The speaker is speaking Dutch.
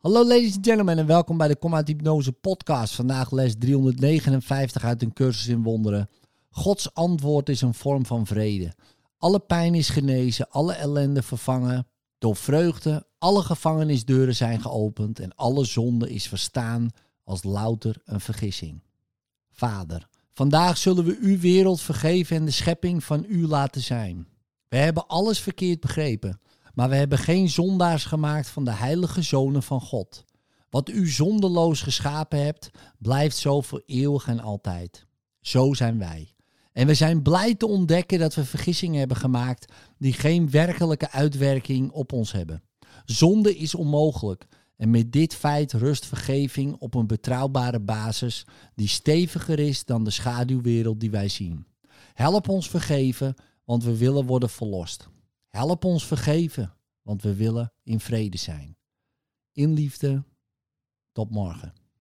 Hallo ladies and gentlemen en welkom bij de Kom uit Hypnose podcast. Vandaag les 359 uit een cursus in wonderen. Gods antwoord is een vorm van vrede. Alle pijn is genezen, alle ellende vervangen door vreugde. Alle gevangenisdeuren zijn geopend en alle zonde is verstaan als louter een vergissing. Vader, vandaag zullen we uw wereld vergeven en de schepping van u laten zijn. We hebben alles verkeerd begrepen. Maar we hebben geen zondaars gemaakt van de heilige zonen van God. Wat u zondeloos geschapen hebt, blijft zo voor eeuwig en altijd. Zo zijn wij. En we zijn blij te ontdekken dat we vergissingen hebben gemaakt die geen werkelijke uitwerking op ons hebben. Zonde is onmogelijk. En met dit feit rust vergeving op een betrouwbare basis die steviger is dan de schaduwwereld die wij zien. Help ons vergeven, want we willen worden verlost. Help ons vergeven, want we willen in vrede zijn. In liefde, tot morgen.